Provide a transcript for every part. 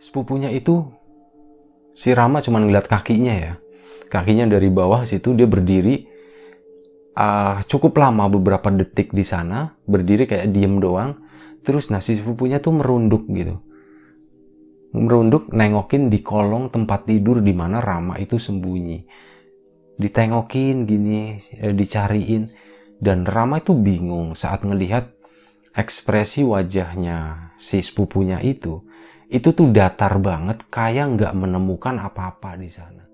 sepupunya itu si Rama cuma ngeliat kakinya ya. Kakinya dari bawah situ dia berdiri uh, cukup lama beberapa detik di sana berdiri kayak diem doang. Terus nasi sepupunya tuh merunduk gitu. Merunduk nengokin di kolong tempat tidur di mana Rama itu sembunyi. Ditengokin gini eh, dicariin. Dan Rama itu bingung saat ngelihat ekspresi wajahnya si sepupunya itu itu tuh datar banget kayak nggak menemukan apa-apa di sana.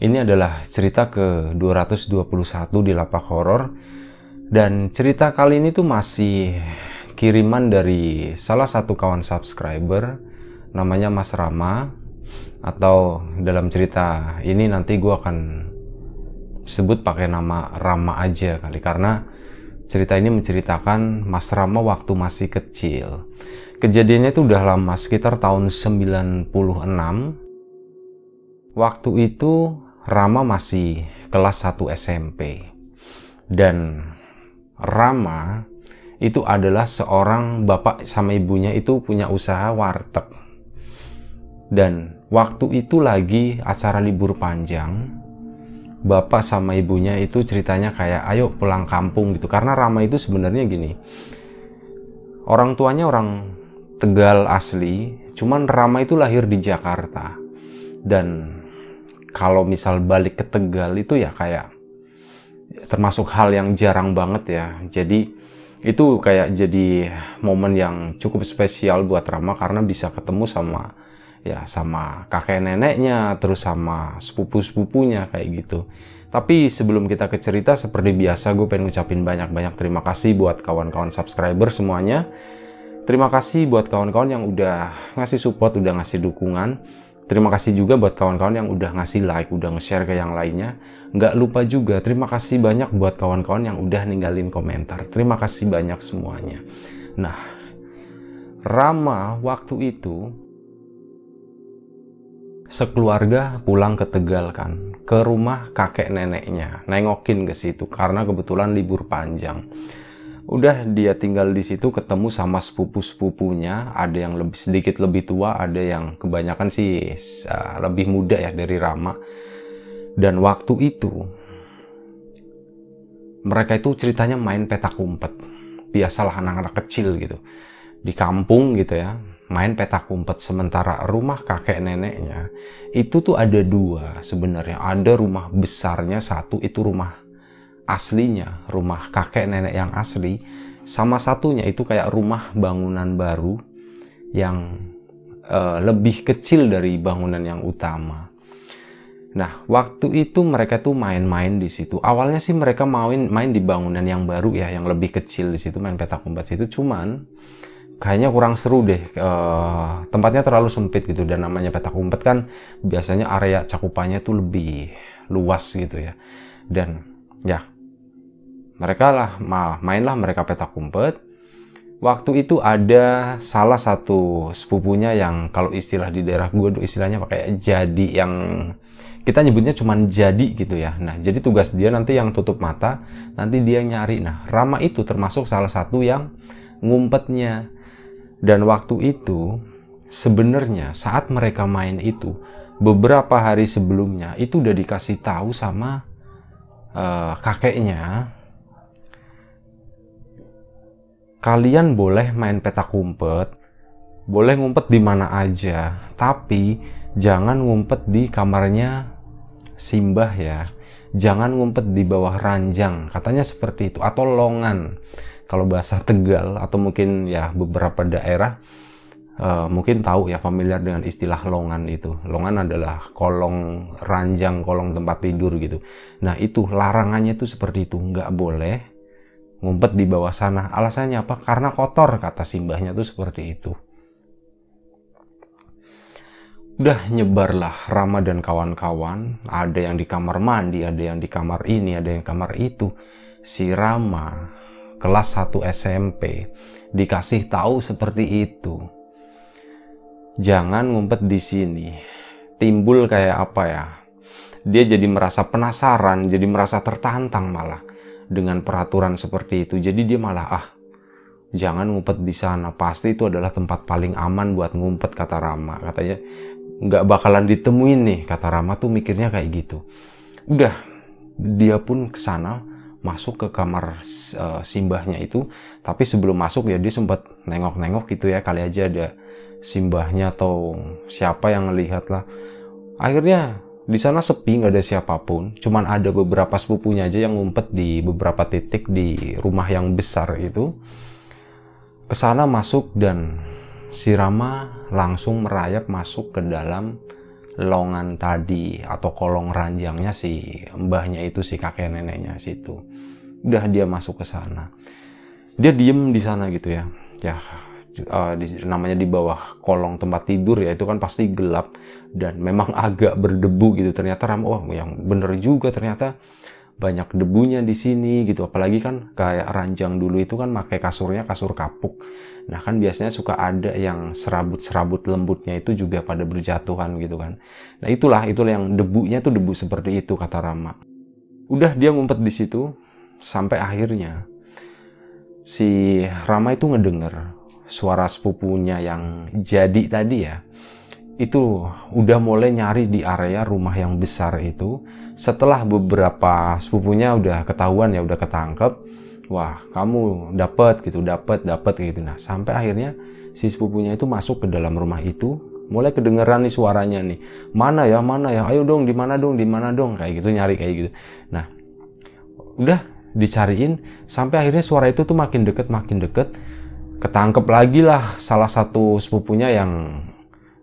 Ini adalah cerita ke 221 di lapak horor dan cerita kali ini tuh masih kiriman dari salah satu kawan subscriber namanya Mas Rama atau dalam cerita ini nanti gue akan sebut pakai nama Rama aja kali karena cerita ini menceritakan Mas Rama waktu masih kecil. Kejadiannya itu udah lama sekitar tahun 96. Waktu itu Rama masih kelas 1 SMP. Dan Rama itu adalah seorang bapak sama ibunya itu punya usaha warteg. Dan waktu itu lagi acara libur panjang, bapak sama ibunya itu ceritanya kayak ayo pulang kampung gitu. Karena Rama itu sebenarnya gini, orang tuanya orang Tegal asli, cuman Rama itu lahir di Jakarta. Dan kalau misal balik ke Tegal itu ya kayak termasuk hal yang jarang banget ya. Jadi itu kayak jadi momen yang cukup spesial buat Rama karena bisa ketemu sama ya sama kakek neneknya terus sama sepupu-sepupunya kayak gitu. Tapi sebelum kita ke cerita seperti biasa gue pengen ngucapin banyak-banyak terima kasih buat kawan-kawan subscriber semuanya. Terima kasih buat kawan-kawan yang udah ngasih support, udah ngasih dukungan. Terima kasih juga buat kawan-kawan yang udah ngasih like, udah nge-share ke yang lainnya. Nggak lupa juga, terima kasih banyak buat kawan-kawan yang udah ninggalin komentar. Terima kasih banyak semuanya. Nah, Rama waktu itu sekeluarga pulang ke Tegal kan, ke rumah kakek neneknya, nengokin ke situ karena kebetulan libur panjang udah dia tinggal di situ ketemu sama sepupu-sepupunya. Ada yang lebih sedikit lebih tua ada yang kebanyakan sih lebih muda ya dari Rama. Dan waktu itu mereka itu ceritanya main petak umpet. Biasalah anak-anak kecil gitu. Di kampung gitu ya main petak umpet. Sementara rumah kakek neneknya itu tuh ada dua sebenarnya. Ada rumah besarnya satu itu rumah aslinya, rumah kakek nenek yang asli, sama satunya itu kayak rumah bangunan baru yang uh, lebih kecil dari bangunan yang utama. Nah, waktu itu mereka tuh main-main di situ. Awalnya sih mereka main main di bangunan yang baru ya, yang lebih kecil di situ main petak umpet situ. Cuman kayaknya kurang seru deh. Uh, tempatnya terlalu sempit gitu dan namanya petak umpet kan biasanya area cakupannya tuh lebih luas gitu ya. Dan ya mereka lah mainlah mereka petak umpet. Waktu itu ada salah satu sepupunya yang kalau istilah di daerah gue istilahnya pakai jadi yang kita nyebutnya cuman jadi gitu ya. Nah jadi tugas dia nanti yang tutup mata nanti dia nyari. Nah Rama itu termasuk salah satu yang ngumpetnya. Dan waktu itu sebenarnya saat mereka main itu beberapa hari sebelumnya itu udah dikasih tahu sama uh, kakeknya kalian boleh main petak umpet, boleh ngumpet di mana aja, tapi jangan ngumpet di kamarnya Simbah ya, jangan ngumpet di bawah ranjang, katanya seperti itu, atau longan. Kalau bahasa Tegal atau mungkin ya beberapa daerah uh, mungkin tahu ya familiar dengan istilah longan itu. Longan adalah kolong ranjang, kolong tempat tidur gitu. Nah itu larangannya itu seperti itu, nggak boleh ngumpet di bawah sana. Alasannya apa? Karena kotor kata simbahnya tuh seperti itu. Udah nyebarlah Rama dan kawan-kawan, ada yang di kamar mandi, ada yang di kamar ini, ada yang kamar itu. Si Rama kelas 1 SMP dikasih tahu seperti itu. Jangan ngumpet di sini. Timbul kayak apa ya? Dia jadi merasa penasaran, jadi merasa tertantang malah dengan peraturan seperti itu. Jadi dia malah ah, jangan ngumpet di sana. Pasti itu adalah tempat paling aman buat ngumpet kata Rama. Katanya nggak bakalan ditemuin nih kata Rama tuh mikirnya kayak gitu udah dia pun ke sana masuk ke kamar uh, simbahnya itu tapi sebelum masuk ya dia sempat nengok-nengok gitu ya kali aja ada simbahnya atau siapa yang ngelihat lah akhirnya di sana sepi nggak ada siapa pun cuman ada beberapa sepupunya aja yang ngumpet di beberapa titik di rumah yang besar itu ke sana masuk dan si Rama langsung merayap masuk ke dalam longan tadi atau kolong ranjangnya si mbahnya itu si kakek neneknya situ. Udah dia masuk ke sana. Dia diem di sana gitu ya. Ya uh, di, namanya di bawah kolong tempat tidur ya itu kan pasti gelap dan memang agak berdebu gitu. Ternyata Rama wah yang bener juga ternyata banyak debunya di sini gitu. Apalagi kan kayak ranjang dulu itu kan pakai kasurnya kasur kapuk. Nah kan biasanya suka ada yang serabut-serabut lembutnya itu juga pada berjatuhan gitu kan. Nah itulah itulah yang debunya tuh debu seperti itu kata Rama udah dia ngumpet di situ sampai akhirnya si Rama itu ngedenger suara sepupunya yang jadi tadi ya itu udah mulai nyari di area rumah yang besar itu. Setelah beberapa sepupunya udah ketahuan ya udah ketangkep. Wah kamu dapat gitu dapat dapat gitu. Nah sampai akhirnya si sepupunya itu masuk ke dalam rumah itu. Mulai kedengeran nih suaranya nih. Mana ya mana ya? Ayo dong di mana dong di mana dong? Kayak gitu nyari kayak gitu. Nah udah dicariin. Sampai akhirnya suara itu tuh makin deket makin deket. Ketangkep lagi lah salah satu sepupunya yang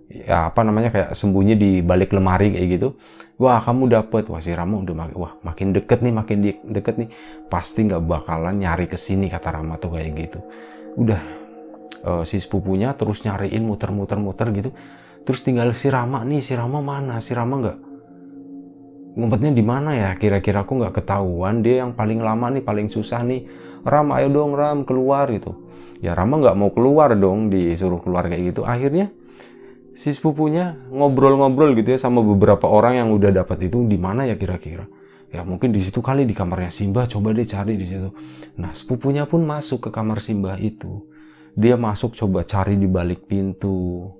ya apa namanya kayak sembunyi di balik lemari kayak gitu. Wah kamu dapet. Wah si Rama udah makin wah makin deket nih makin di, deket nih. Pasti nggak bakalan nyari ke sini kata Rama tuh kayak gitu. Udah uh, si sepupunya terus nyariin muter-muter muter gitu. Terus tinggal si Rama nih si Rama mana? Si Rama nggak ngumpetnya di mana ya? Kira-kira aku nggak ketahuan. Dia yang paling lama nih paling susah nih. Ram ayo dong Ram keluar gitu. Ya Rama nggak mau keluar dong disuruh keluar kayak gitu. Akhirnya si sepupunya ngobrol-ngobrol gitu ya sama beberapa orang yang udah dapat itu di mana ya kira-kira? Ya mungkin di situ kali di kamarnya Simba coba deh cari di situ. Nah sepupunya pun masuk ke kamar Simba itu. Dia masuk coba cari di balik pintu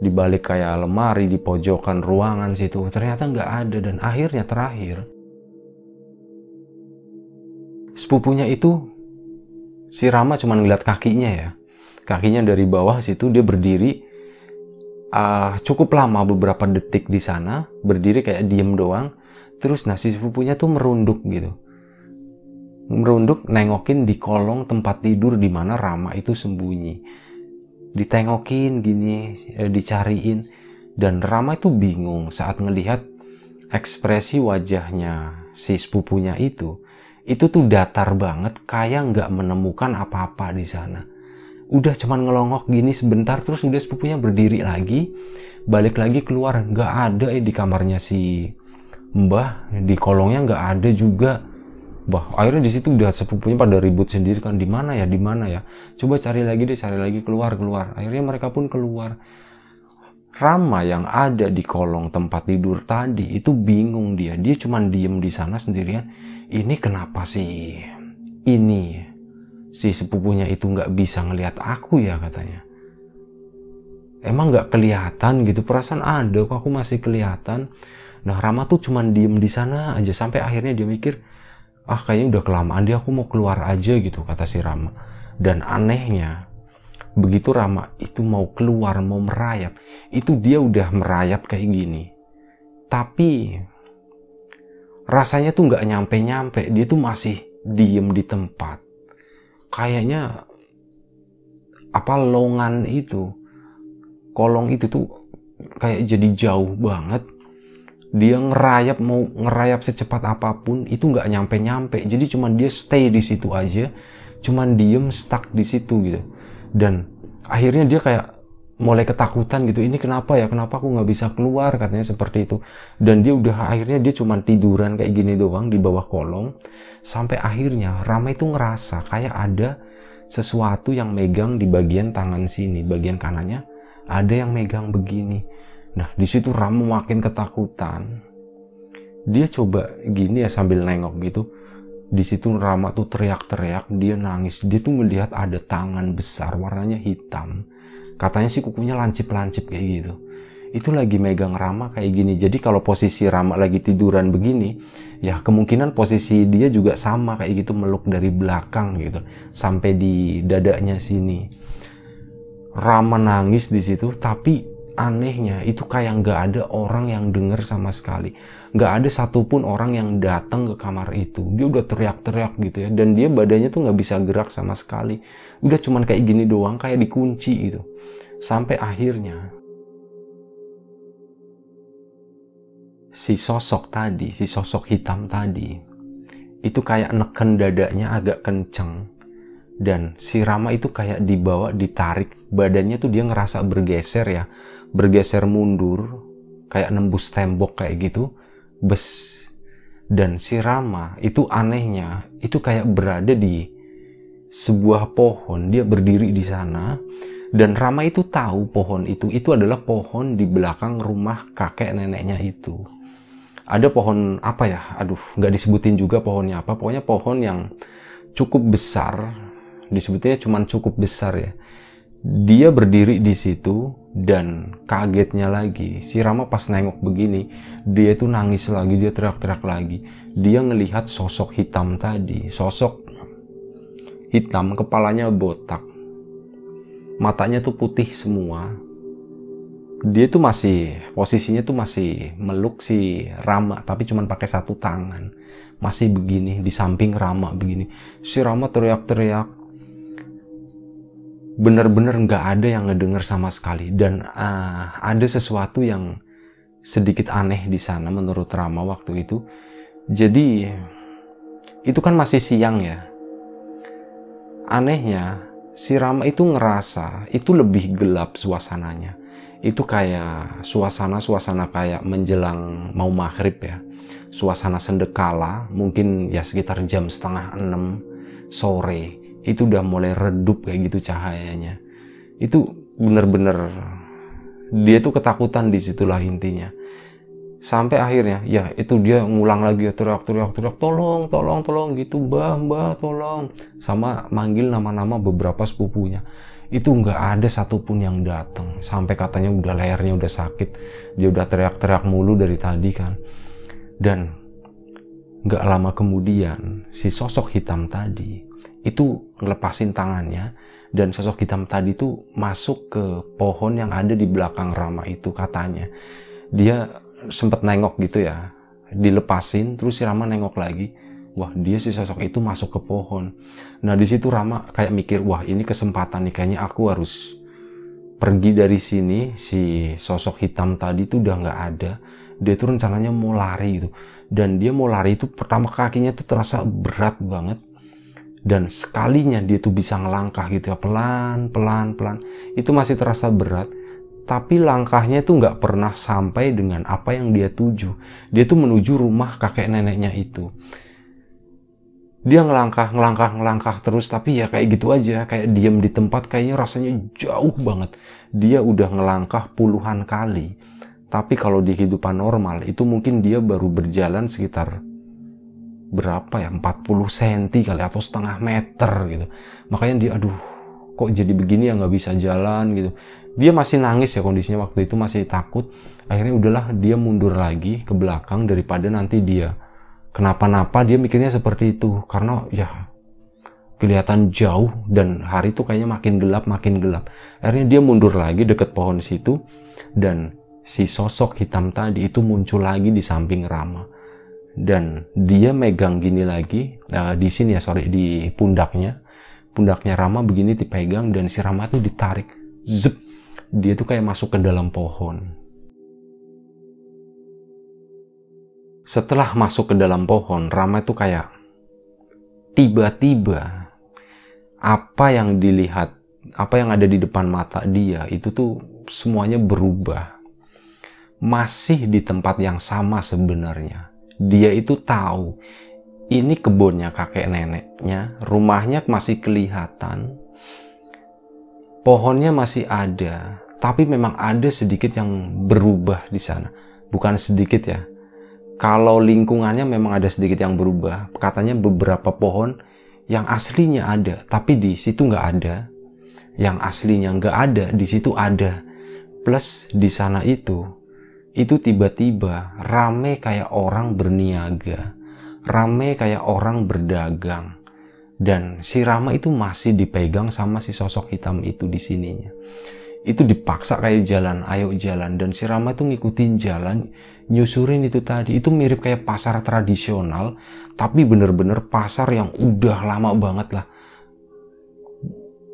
di balik kayak lemari di pojokan ruangan situ. Ternyata nggak ada dan akhirnya terakhir sepupunya itu si Rama cuma ngeliat kakinya ya. Kakinya dari bawah situ dia berdiri uh, cukup lama beberapa detik di sana berdiri kayak diem doang. Terus nasi sepupunya tuh merunduk gitu. Merunduk nengokin di kolong tempat tidur di mana Rama itu sembunyi. Ditengokin gini eh, dicariin. Dan Rama itu bingung saat ngelihat ekspresi wajahnya si sepupunya itu. Itu tuh datar banget kayak nggak menemukan apa-apa di sana udah cuman ngelongok gini sebentar terus udah sepupunya berdiri lagi balik lagi keluar. Nggak ada eh di kamarnya si mbah di kolongnya nggak ada juga. Bah akhirnya di situ udah sepupunya pada ribut sendiri kan di mana ya di mana ya? Coba cari lagi deh cari lagi keluar keluar. Akhirnya mereka pun keluar. Rama yang ada di kolong tempat tidur tadi itu bingung dia. Dia cuman diem di sana sendirian. Ini kenapa sih? Ini si sepupunya itu nggak bisa ngelihat aku ya katanya. Emang nggak kelihatan gitu? Perasaan ada kok aku masih kelihatan. Nah Rama tuh cuman diem di sana aja. Sampai akhirnya dia mikir ah kayaknya udah kelamaan dia aku mau keluar aja gitu kata si Rama. Dan anehnya begitu Rama itu mau keluar mau merayap itu dia udah merayap kayak gini. Tapi rasanya tuh nggak nyampe-nyampe. Dia tuh masih diem di tempat kayaknya apa longan itu kolong itu tuh kayak jadi jauh banget. Dia ngerayap mau ngerayap secepat apa pun itu nggak nyampe nyampe jadi cuman dia stay di situ aja cuman diem stuck di situ gitu. Dan akhirnya dia kayak mulai ketakutan gitu ini kenapa ya? Kenapa aku nggak bisa keluar? Katanya seperti itu. Dan dia udah akhirnya dia cuma tiduran kayak gini doang di bawah kolong sampai akhirnya Rama itu ngerasa kayak ada sesuatu yang megang di bagian tangan sini bagian kanannya ada yang megang begini. Nah di situ Rama makin ketakutan. Dia coba gini ya sambil nengok gitu. Di situ Rama tuh teriak-teriak dia nangis. Dia tuh melihat ada tangan besar warnanya hitam. Katanya sih kukunya lancip-lancip kayak gitu itu lagi megang Rama kayak gini. Jadi kalau posisi Rama lagi tiduran begini ya kemungkinan posisi dia juga sama kayak gitu meluk dari belakang gitu sampai di dadanya sini. Rama nangis di situ tapi anehnya itu kayak nggak ada orang yang denger sama sekali. Nggak ada satupun orang yang datang ke kamar itu. Dia udah teriak-teriak gitu ya dan dia badannya tuh nggak bisa gerak sama sekali. Udah cuman kayak gini doang kayak dikunci gitu. Sampai akhirnya si sosok tadi si sosok hitam tadi itu kayak neken dadanya agak kenceng. Dan si Rama itu kayak dibawa ditarik. Badannya tuh dia ngerasa bergeser ya. Bergeser mundur kayak nembus tembok kayak gitu. Bes. Dan si Rama itu anehnya itu kayak berada di sebuah pohon. Dia berdiri di sana. Dan Rama itu tahu pohon itu itu adalah pohon di belakang rumah kakek neneknya itu ada pohon apa ya? Aduh nggak disebutin juga pohonnya apa. Pokoknya pohon yang cukup besar disebutnya cuma cukup besar ya. Dia berdiri di situ dan kagetnya lagi. Si Rama pas nengok begini dia itu nangis lagi dia teriak-teriak lagi. Dia ngelihat sosok hitam tadi sosok hitam kepalanya botak. Matanya tuh putih semua dia tuh masih posisinya tuh masih meluk si Rama tapi cuman pakai satu tangan masih begini di samping Rama begini si Rama teriak-teriak benar-benar nggak ada yang ngedenger sama sekali dan uh, ada sesuatu yang sedikit aneh di sana menurut Rama waktu itu. Jadi itu kan masih siang ya. Anehnya si Rama itu ngerasa itu lebih gelap suasananya. Itu kayak suasana-suasana kayak menjelang mau maghrib ya. Suasana sendekala mungkin ya sekitar jam setengah enam sore itu udah mulai redup kayak gitu cahayanya. Itu bener-bener dia tuh ketakutan di situlah intinya. Sampai akhirnya ya itu dia ngulang lagi ya teriak teriak teriak tolong tolong tolong gitu mbah mbah tolong. Sama manggil nama-nama beberapa sepupunya itu nggak ada satupun yang datang. Sampai katanya udah lehernya udah sakit. Dia udah teriak-teriak mulu dari tadi kan. Dan nggak lama kemudian si sosok hitam tadi itu ngelepasin tangannya. Dan sosok hitam tadi tuh masuk ke pohon yang ada di belakang Rama itu katanya. Dia sempat nengok gitu ya. Dilepasin terus si Rama nengok lagi wah dia si sosok itu masuk ke pohon. Nah di situ Rama kayak mikir wah ini kesempatan nih kayaknya aku harus pergi dari sini. Si sosok hitam tadi tuh udah nggak ada. Dia tuh rencananya mau lari gitu. Dan dia mau lari itu pertama kakinya tuh terasa berat banget. Dan sekalinya dia tuh bisa ngelangkah gitu ya pelan pelan pelan. Itu masih terasa berat. Tapi langkahnya itu nggak pernah sampai dengan apa yang dia tuju. Dia tuh menuju rumah kakek neneknya itu dia ngelangkah ngelangkah ngelangkah terus tapi ya kayak gitu aja. Kayak diem di tempat kayaknya rasanya jauh banget. Dia udah ngelangkah puluhan kali. Tapi kalau di kehidupan normal itu mungkin dia baru berjalan sekitar berapa ya? 40 cm kali atau setengah meter gitu. Makanya dia aduh kok jadi begini ya? Nggak bisa jalan gitu. Dia masih nangis ya kondisinya waktu itu masih takut. Akhirnya udahlah dia mundur lagi ke belakang daripada nanti dia kenapa-napa dia mikirnya seperti itu. Karena ya kelihatan jauh dan hari itu kayaknya makin gelap makin gelap. Akhirnya dia mundur lagi deket pohon situ dan si sosok hitam tadi itu muncul lagi di samping Rama. Dan dia megang gini lagi uh, di sini ya sorry di pundaknya. Pundaknya Rama begini dipegang dan si Rama tuh ditarik zep dia tuh kayak masuk ke dalam pohon setelah masuk ke dalam pohon Rama tuh kayak tiba-tiba apa yang dilihat apa yang ada di depan mata dia itu tuh semuanya berubah masih di tempat yang sama sebenarnya dia itu tahu ini kebunnya kakek neneknya, rumahnya masih kelihatan, pohonnya masih ada, tapi memang ada sedikit yang berubah di sana. Bukan sedikit ya. Kalau lingkungannya memang ada sedikit yang berubah, katanya beberapa pohon yang aslinya ada, tapi di situ nggak ada. Yang aslinya nggak ada, di situ ada. Plus di sana itu itu tiba-tiba rame kayak orang berniaga, rame kayak orang berdagang. Dan si Rama itu masih dipegang sama si sosok hitam itu di sininya. Itu dipaksa kayak jalan, ayo jalan. Dan si Rama itu ngikutin jalan, nyusurin itu tadi. Itu mirip kayak pasar tradisional, tapi bener-bener pasar yang udah lama banget lah.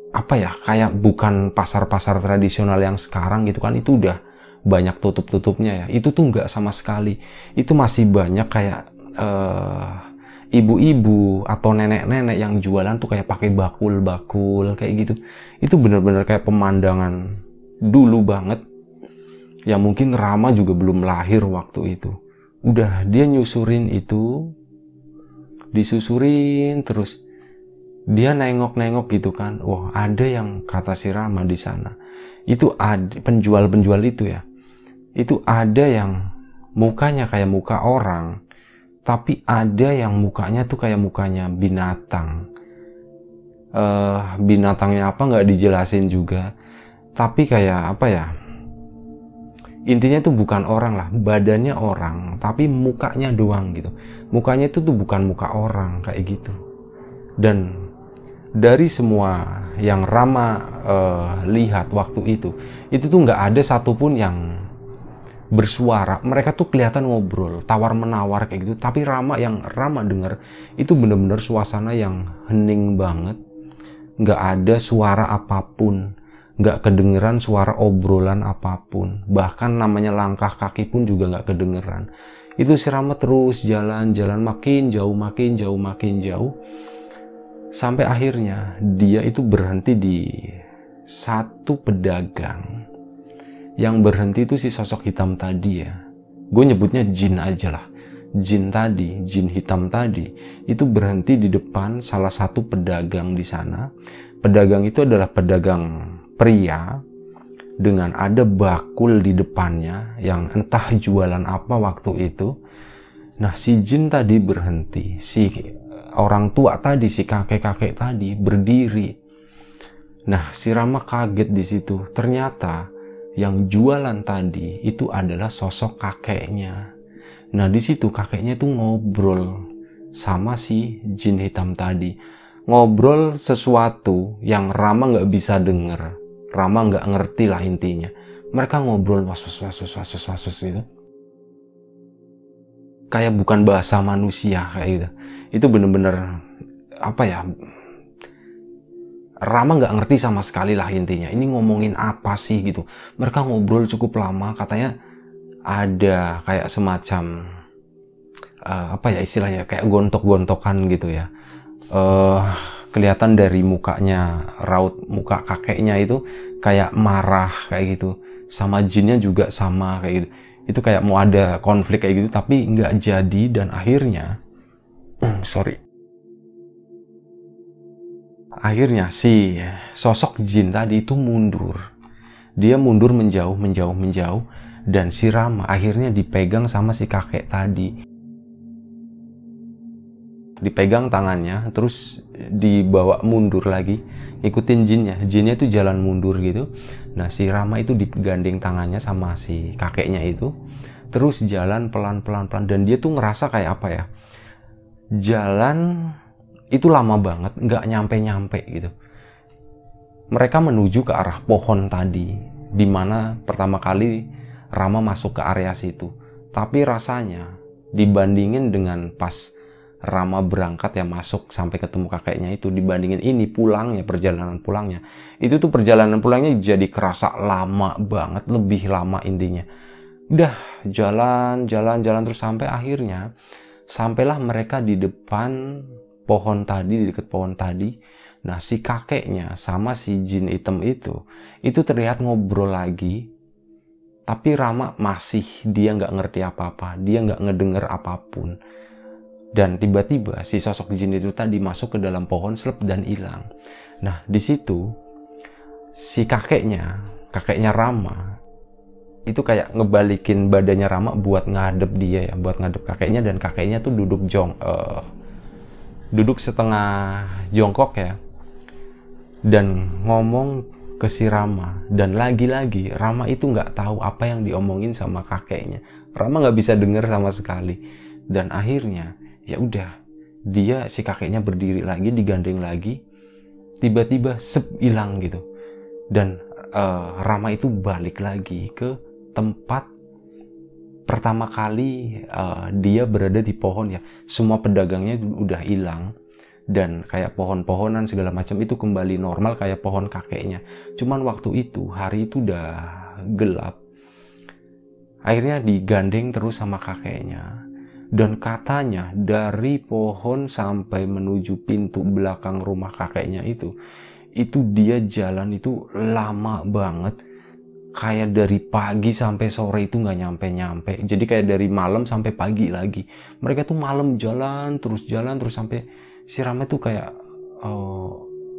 Apa ya, kayak bukan pasar-pasar tradisional yang sekarang gitu kan, itu udah banyak tutup-tutupnya ya. Itu tuh nggak sama sekali. Itu masih banyak kayak uh, ibu-ibu atau nenek-nenek yang jualan tuh kayak pakai bakul-bakul kayak gitu. Itu bener-bener kayak pemandangan dulu banget. Ya mungkin Rama juga belum lahir waktu itu. Udah dia nyusurin itu, disusurin terus dia nengok-nengok gitu kan. Wah, ada yang kata si Rama di sana. Itu ada penjual-penjual itu ya itu ada yang mukanya kayak muka orang, tapi ada yang mukanya tuh kayak mukanya binatang. Uh, binatangnya apa nggak dijelasin juga, tapi kayak apa ya? Intinya tuh bukan orang lah, badannya orang, tapi mukanya doang gitu. Mukanya itu tuh bukan muka orang kayak gitu. Dan dari semua yang Rama uh, lihat waktu itu, itu tuh nggak ada satupun yang bersuara. Mereka tuh kelihatan ngobrol tawar menawar kayak gitu. Tapi Rama yang Rama denger itu bener-bener suasana yang hening banget. Nggak ada suara apa pun. Nggak kedengeran suara obrolan apa pun. Bahkan namanya langkah kaki pun juga nggak kedengeran. Itu si Rama terus jalan-jalan makin jauh makin jauh makin jauh. Sampai akhirnya dia itu berhenti di satu pedagang yang berhenti itu si sosok hitam tadi ya. Gue nyebutnya jin aja lah. Jin tadi, jin hitam tadi, itu berhenti di depan salah satu pedagang di sana. Pedagang itu adalah pedagang pria dengan ada bakul di depannya yang entah jualan apa waktu itu. Nah, si jin tadi berhenti, si orang tua tadi, si kakek-kakek tadi berdiri. Nah, si Rama kaget di situ. Ternyata yang jualan tadi itu adalah sosok kakeknya. Nah di situ kakeknya itu ngobrol sama si jin hitam tadi. Ngobrol sesuatu yang Rama nggak bisa denger. Rama nggak ngerti lah intinya. Mereka ngobrol was was was was was was, was, was gitu. Kayak bukan bahasa manusia kayak gitu. Itu bener-bener apa ya Rama nggak ngerti sama sekali lah intinya. Ini ngomongin apa sih gitu. Mereka ngobrol cukup lama, katanya ada kayak semacam uh, apa ya istilahnya kayak gontok-gontokan gitu ya. Uh, kelihatan dari mukanya raut muka kakeknya itu kayak marah kayak gitu. Sama jinnya juga sama kayak gitu. Itu kayak mau ada konflik kayak gitu tapi nggak jadi dan akhirnya sorry akhirnya si sosok jin tadi itu mundur. Dia mundur menjauh, menjauh, menjauh. Dan si Rama akhirnya dipegang sama si kakek tadi. Dipegang tangannya, terus dibawa mundur lagi. Ikutin jinnya. Jinnya itu jalan mundur gitu. Nah si Rama itu digandeng tangannya sama si kakeknya itu. Terus jalan pelan-pelan pelan. Dan dia tuh ngerasa kayak apa ya. Jalan itu lama banget, nggak nyampe-nyampe gitu. Mereka menuju ke arah pohon tadi, di mana pertama kali Rama masuk ke area situ. Tapi rasanya dibandingin dengan pas Rama berangkat ya masuk sampai ketemu kakeknya itu dibandingin ini pulangnya perjalanan pulangnya itu tuh perjalanan pulangnya jadi kerasa lama banget lebih lama intinya udah jalan jalan jalan terus sampai akhirnya sampailah mereka di depan pohon tadi di dekat pohon tadi nah si kakeknya sama si jin hitam itu itu terlihat ngobrol lagi tapi Rama masih dia nggak ngerti apa-apa dia nggak ngedenger apa pun dan tiba-tiba si sosok jin itu tadi masuk ke dalam pohon selep dan hilang. Nah, di situ si kakeknya, kakeknya Rama itu kayak ngebalikin badannya Rama buat ngadep dia ya, buat ngadep kakeknya dan kakeknya tuh duduk jong uh, duduk setengah jongkok ya. Dan ngomong ke si Rama dan lagi-lagi Rama itu nggak tahu apa yang diomongin sama kakeknya. Rama nggak bisa dengar sama sekali dan akhirnya ya udah dia si kakeknya berdiri lagi digandeng lagi tiba-tiba sep hilang gitu dan uh, Rama itu balik lagi ke tempat pertama kali uh, dia berada di pohon ya. Semua pedagangnya udah hilang dan kayak pohon-pohonan segala macam itu kembali normal kayak pohon kakeknya. Cuman waktu itu hari itu udah gelap. Akhirnya digandeng terus sama kakeknya. Dan katanya dari pohon sampai menuju pintu belakang rumah kakeknya itu itu dia jalan itu lama banget kayak dari pagi sampai sore itu nggak nyampe-nyampe. Jadi kayak dari malam sampai pagi lagi. Mereka tuh malam jalan terus jalan terus sampai si Rama tuh kayak uh,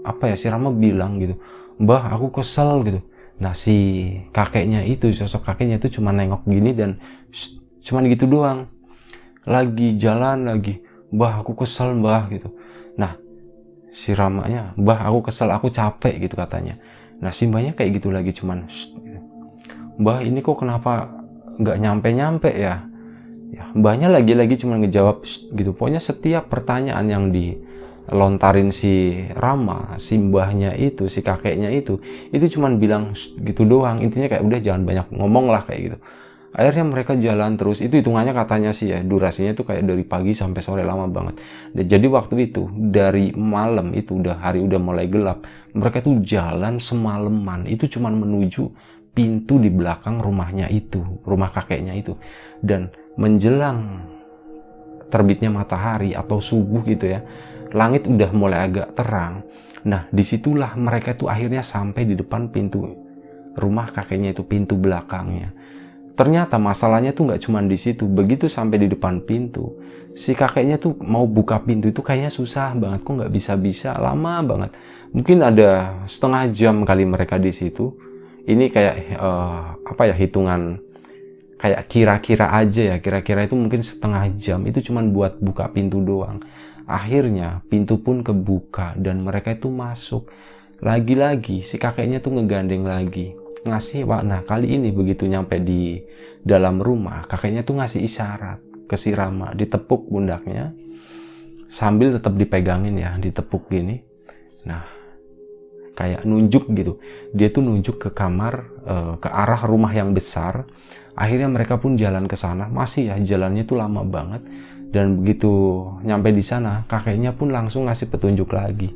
apa ya si Rama bilang gitu mbah aku kesel gitu. Nah si kakeknya itu sosok kakeknya itu cuma nengok gini dan cuma gitu doang. Lagi jalan lagi mbah aku kesel mbah gitu. Nah si ramanya mbah aku kesel aku capek gitu katanya. Nah si mbahnya kayak gitu lagi cuman. Mbah ini kok kenapa nggak nyampe nyampe ya? Ya mbahnya lagi-lagi cuma ngejawab gitu. Pokoknya setiap pertanyaan yang dilontarin si Rama si mbahnya itu si kakeknya itu itu cuma bilang gitu doang. Intinya kayak udah jangan banyak ngomong lah kayak gitu. Akhirnya mereka jalan terus. Itu hitungannya katanya sih ya durasinya itu kayak dari pagi sampai sore lama banget. Dan jadi waktu itu dari malam itu udah hari udah mulai gelap mereka tuh jalan semalaman. Itu cuman menuju pintu di belakang rumahnya itu rumah kakeknya itu dan menjelang terbitnya matahari atau subuh gitu ya langit udah mulai agak terang nah di situlah mereka tuh akhirnya sampai di depan pintu rumah kakeknya itu pintu belakangnya Ternyata masalahnya tuh nggak cuma di situ. Begitu sampai di depan pintu, si kakeknya tuh mau buka pintu itu kayaknya susah banget. Kok nggak bisa-bisa, lama banget. Mungkin ada setengah jam kali mereka di situ. Ini kayak uh, apa ya hitungan kayak kira-kira aja ya. Kira-kira itu mungkin setengah jam. Itu cuma buat buka pintu doang. Akhirnya pintu pun kebuka dan mereka itu masuk. Lagi-lagi si kakeknya tuh ngegandeng lagi ngasih warna kali ini begitu nyampe di dalam rumah kakeknya tuh ngasih isyarat ke si Rama ditepuk bundaknya sambil tetap dipegangin ya ditepuk gini nah kayak nunjuk gitu. Dia tuh nunjuk ke kamar uh, ke arah rumah yang besar. Akhirnya mereka pun jalan ke sana. Masih ya jalannya tuh lama banget. Dan begitu nyampe di sana kakeknya pun langsung ngasih petunjuk lagi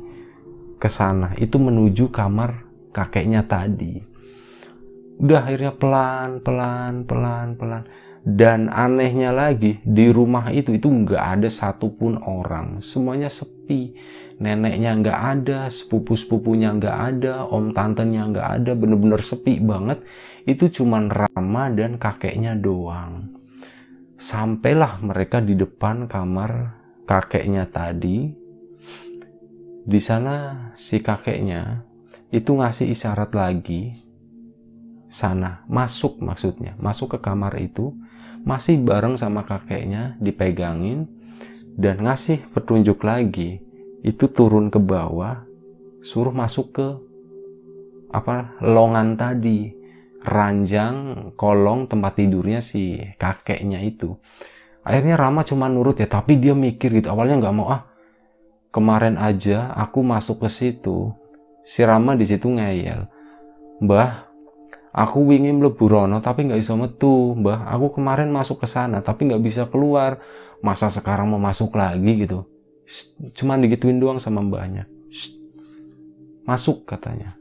ke sana. Itu menuju kamar kakeknya tadi. Udah akhirnya pelan pelan pelan pelan dan anehnya lagi di rumah itu itu nggak ada satupun orang. Semuanya sepi. Neneknya nggak ada sepupu sepupunya nggak ada om tantenya nggak ada bener-bener sepi banget. Itu cuman Rama dan kakeknya doang. Sampailah mereka di depan kamar kakeknya tadi. Di sana si kakeknya itu ngasih isyarat lagi. Sana, masuk maksudnya, masuk ke kamar itu, masih bareng sama kakeknya, dipegangin, dan ngasih petunjuk lagi, itu turun ke bawah, suruh masuk ke apa longan tadi, ranjang kolong tempat tidurnya si kakeknya itu. Akhirnya Rama cuma nurut ya, tapi dia mikir gitu. Awalnya nggak mau ah. Kemarin aja aku masuk ke situ, si Rama di situ ngeyel. Mbah, aku ingin mlebu rono tapi nggak bisa metu mbah. Aku kemarin masuk ke sana tapi nggak bisa keluar. Masa sekarang mau masuk lagi gitu? Cuman digituin doang sama mbahnya. Masuk katanya.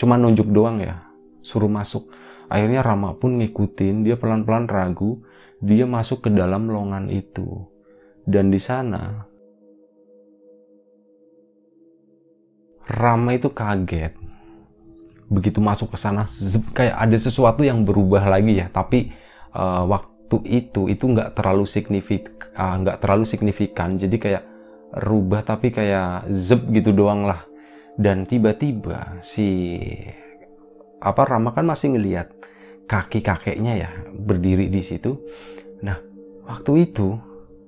Cuman nunjuk doang ya suruh masuk. Akhirnya Rama pun ngikutin dia pelan-pelan ragu dia masuk ke dalam longan itu. Dan di sana Rama itu kaget begitu masuk ke sana kayak ada sesuatu yang berubah lagi ya. Tapi uh, waktu itu itu nggak terlalu signifikan uh, nggak terlalu signifikan. Jadi kayak rubah tapi kayak zep gitu doang lah. Dan tiba-tiba si apa Rama kan masih ngelihat kaki kakeknya ya berdiri di situ. Nah waktu itu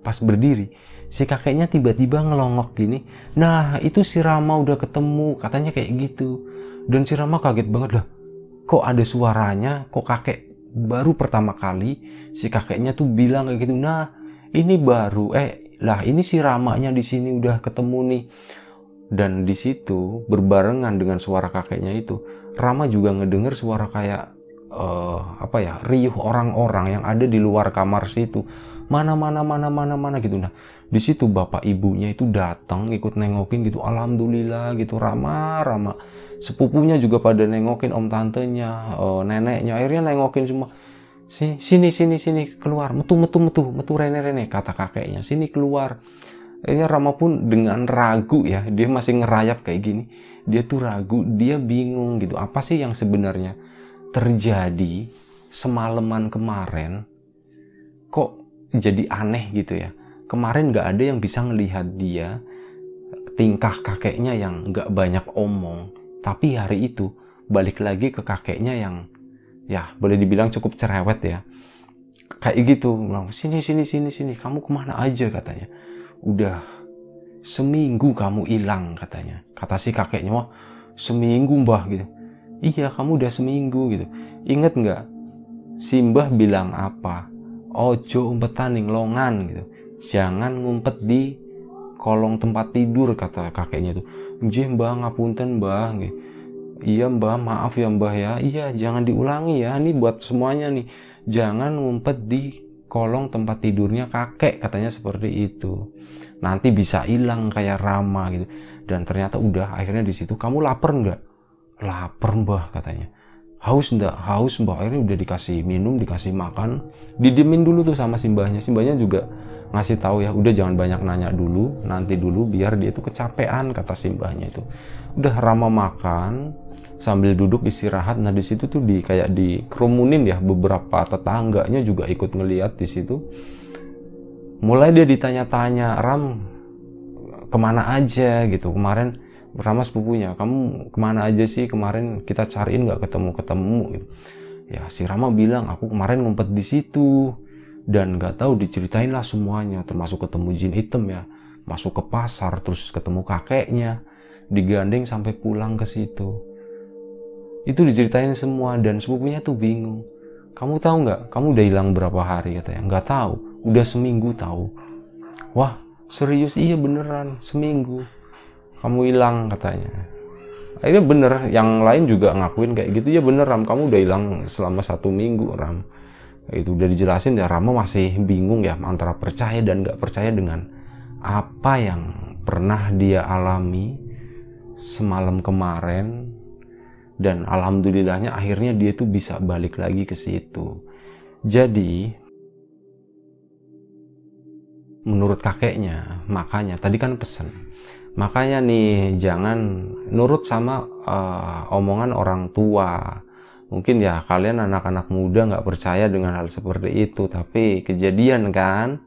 pas berdiri si kakeknya tiba-tiba ngelongok gini. Nah itu si Rama udah ketemu katanya kayak gitu dan si Rama kaget banget lah. Kok ada suaranya, kok kakek baru pertama kali si kakeknya tuh bilang kayak gitu. Nah, ini baru eh lah ini si Ramanya di sini udah ketemu nih. Dan di situ berbarengan dengan suara kakeknya itu, Rama juga ngedenger suara kayak uh, apa ya riuh orang-orang yang ada di luar kamar situ mana mana mana mana mana gitu nah di situ bapak ibunya itu datang ikut nengokin gitu alhamdulillah gitu Rama Rama sepupunya juga pada nengokin om tantenya uh, neneknya akhirnya nengokin semua. Sini sini sini sini keluar. Metu metu metu metu rene rene kata kakeknya. Sini keluar. Akhirnya Rama pun dengan ragu ya dia masih ngerayap kayak gini dia tuh ragu dia bingung gitu. Apa sih yang sebenarnya terjadi semalaman kemarin? Kok jadi aneh gitu ya? Kemarin nggak ada yang bisa ngelihat dia. Tingkah kakeknya yang nggak banyak omong tapi hari itu balik lagi ke kakeknya yang ya boleh dibilang cukup cerewet ya. Kayak gitu, sini sini sini sini, kamu ke mana aja katanya. Udah seminggu kamu hilang katanya. Kata si kakeknya, wah seminggu mbah gitu. Iya kamu udah seminggu gitu. Ingat nggak? Simbah bilang apa? Ojo umpetan ning longan gitu. Jangan ngumpet di kolong tempat tidur kata kakeknya tuh Nggih mbah ngapunten mbah nggih. Iya mbah maaf ya mbah ya. Iya jangan diulangi ya. Ini buat semuanya nih. Jangan ngumpet di kolong tempat tidurnya kakek katanya seperti itu. Nanti bisa hilang kayak Rama gitu. Dan ternyata udah akhirnya di situ kamu lapar nggak? Lapar mbah katanya. Haus ndak? Haus mbah. Akhirnya udah dikasih minum, dikasih makan. Didimin dulu tuh sama simbahnya. Simbahnya juga ngasih tahu ya udah jangan banyak nanya dulu nanti dulu biar dia itu kecapean kata simbahnya itu. Udah Rama makan sambil duduk istirahat. Nah di situ tuh di kayak dikerumunin ya beberapa tetangganya juga ikut ngeliat di situ. Mulai dia ditanya-tanya Ram ke mana aja? gitu. Kemarin Rama sepupunya kamu ke mana aja sih? Kemarin kita cariin nggak ketemu ketemu gitu. ya si Rama bilang aku kemarin ngumpet di situ dan nggak tahu diceritain lah semuanya. Termasuk ketemu jin hitam ya. Masuk ke pasar terus ketemu kakeknya. Digandeng sampai pulang ke situ. Itu diceritain semua dan sepupunya tuh bingung. Kamu tahu nggak kamu udah hilang berapa hari katanya? Nggak tahu. Udah seminggu tahu. Wah serius? Iya beneran. Seminggu. Kamu hilang katanya. Akhirnya bener yang lain juga ngakuin kayak gitu. Ya bener ram. Kamu udah hilang selama satu minggu ram itu udah dijelasin ya Rama masih bingung ya antara percaya dan nggak percaya dengan apa yang pernah dia alami semalam kemarin. Dan alhamdulillahnya akhirnya dia tuh bisa balik lagi ke situ. Jadi menurut kakeknya makanya tadi kan pesen. Makanya nih jangan nurut sama uh, omongan orang tua mungkin ya kalian anak-anak muda nggak percaya dengan hal seperti itu tapi kejadian kan?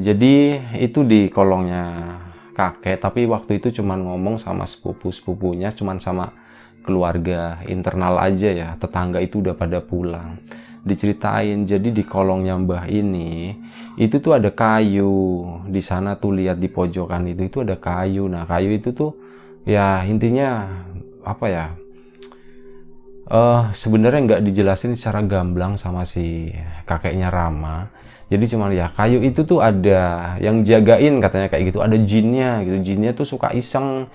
Jadi itu di kolongnya kakek tapi waktu itu cuma ngomong sama sepupu-sepupunya cuma sama keluarga internal aja ya tetangga itu udah pada pulang. Diceritain jadi di kolongnya mbah ini itu tuh ada kayu. Di sana tuh lihat di pojokan itu itu ada kayu. Nah kayu itu tuh ya intinya apa ya uh, sebenarnya nggak dijelasin secara gamblang sama si kakeknya Rama. Jadi cuma ya kayu itu tuh ada yang jagain katanya kayak gitu, ada jinnya gitu. Jinnya tuh suka iseng.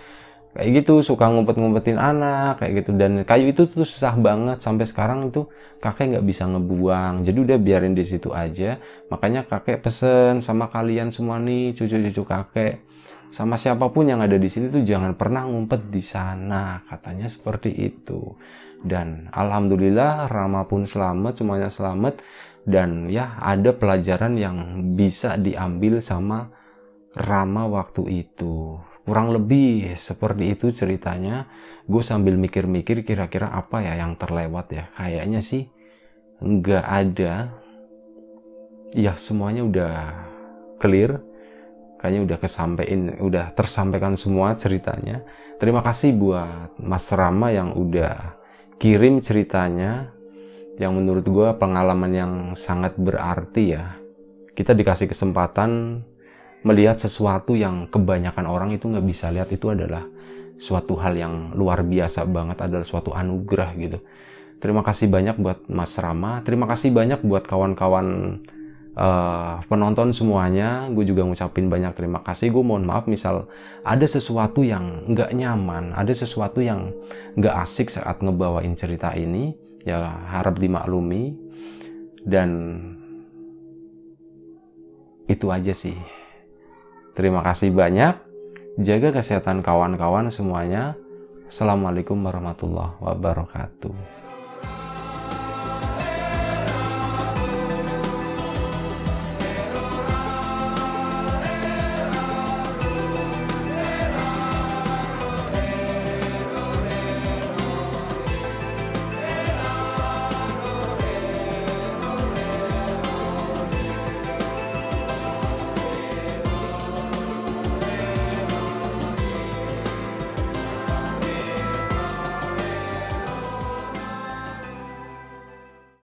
Kayak gitu suka ngumpet-ngumpetin anak kayak gitu. Dan kayu itu tuh susah banget. Sampai sekarang itu kakek nggak bisa ngebuang. Jadi udah biarin di situ aja. Makanya kakek pesen sama kalian semua nih cucu-cucu kakek sama siapa pun yang ada di sini tuh jangan pernah ngumpet di sana. Katanya seperti itu. Dan alhamdulillah Rama pun selamat semuanya selamat. Dan ya ada pelajaran yang bisa diambil sama Rama waktu itu. Kurang lebih seperti itu ceritanya. Gue sambil mikir-mikir kira-kira apa ya yang terlewat ya. Kayaknya sih nggak ada. Ya semuanya udah clear kayaknya udah kesampaikan udah tersampaikan semua ceritanya. Terima kasih buat Mas Rama yang udah kirim ceritanya yang menurut gue pengalaman yang sangat berarti ya. Kita dikasih kesempatan melihat sesuatu yang kebanyakan orang itu nggak bisa lihat. Itu adalah suatu hal yang luar biasa banget adalah suatu anugerah gitu. Terima kasih banyak buat Mas Rama. Terima kasih banyak buat kawan-kawan uh, penonton semuanya gue juga ngucapin banyak terima kasih gue mohon maaf misal ada sesuatu yang nggak nyaman ada sesuatu yang nggak asik saat ngebawain cerita ini ya harap dimaklumi dan itu aja sih Terima kasih banyak. Jaga kesehatan kawan-kawan semuanya. Assalamualaikum warahmatullahi wabarakatuh.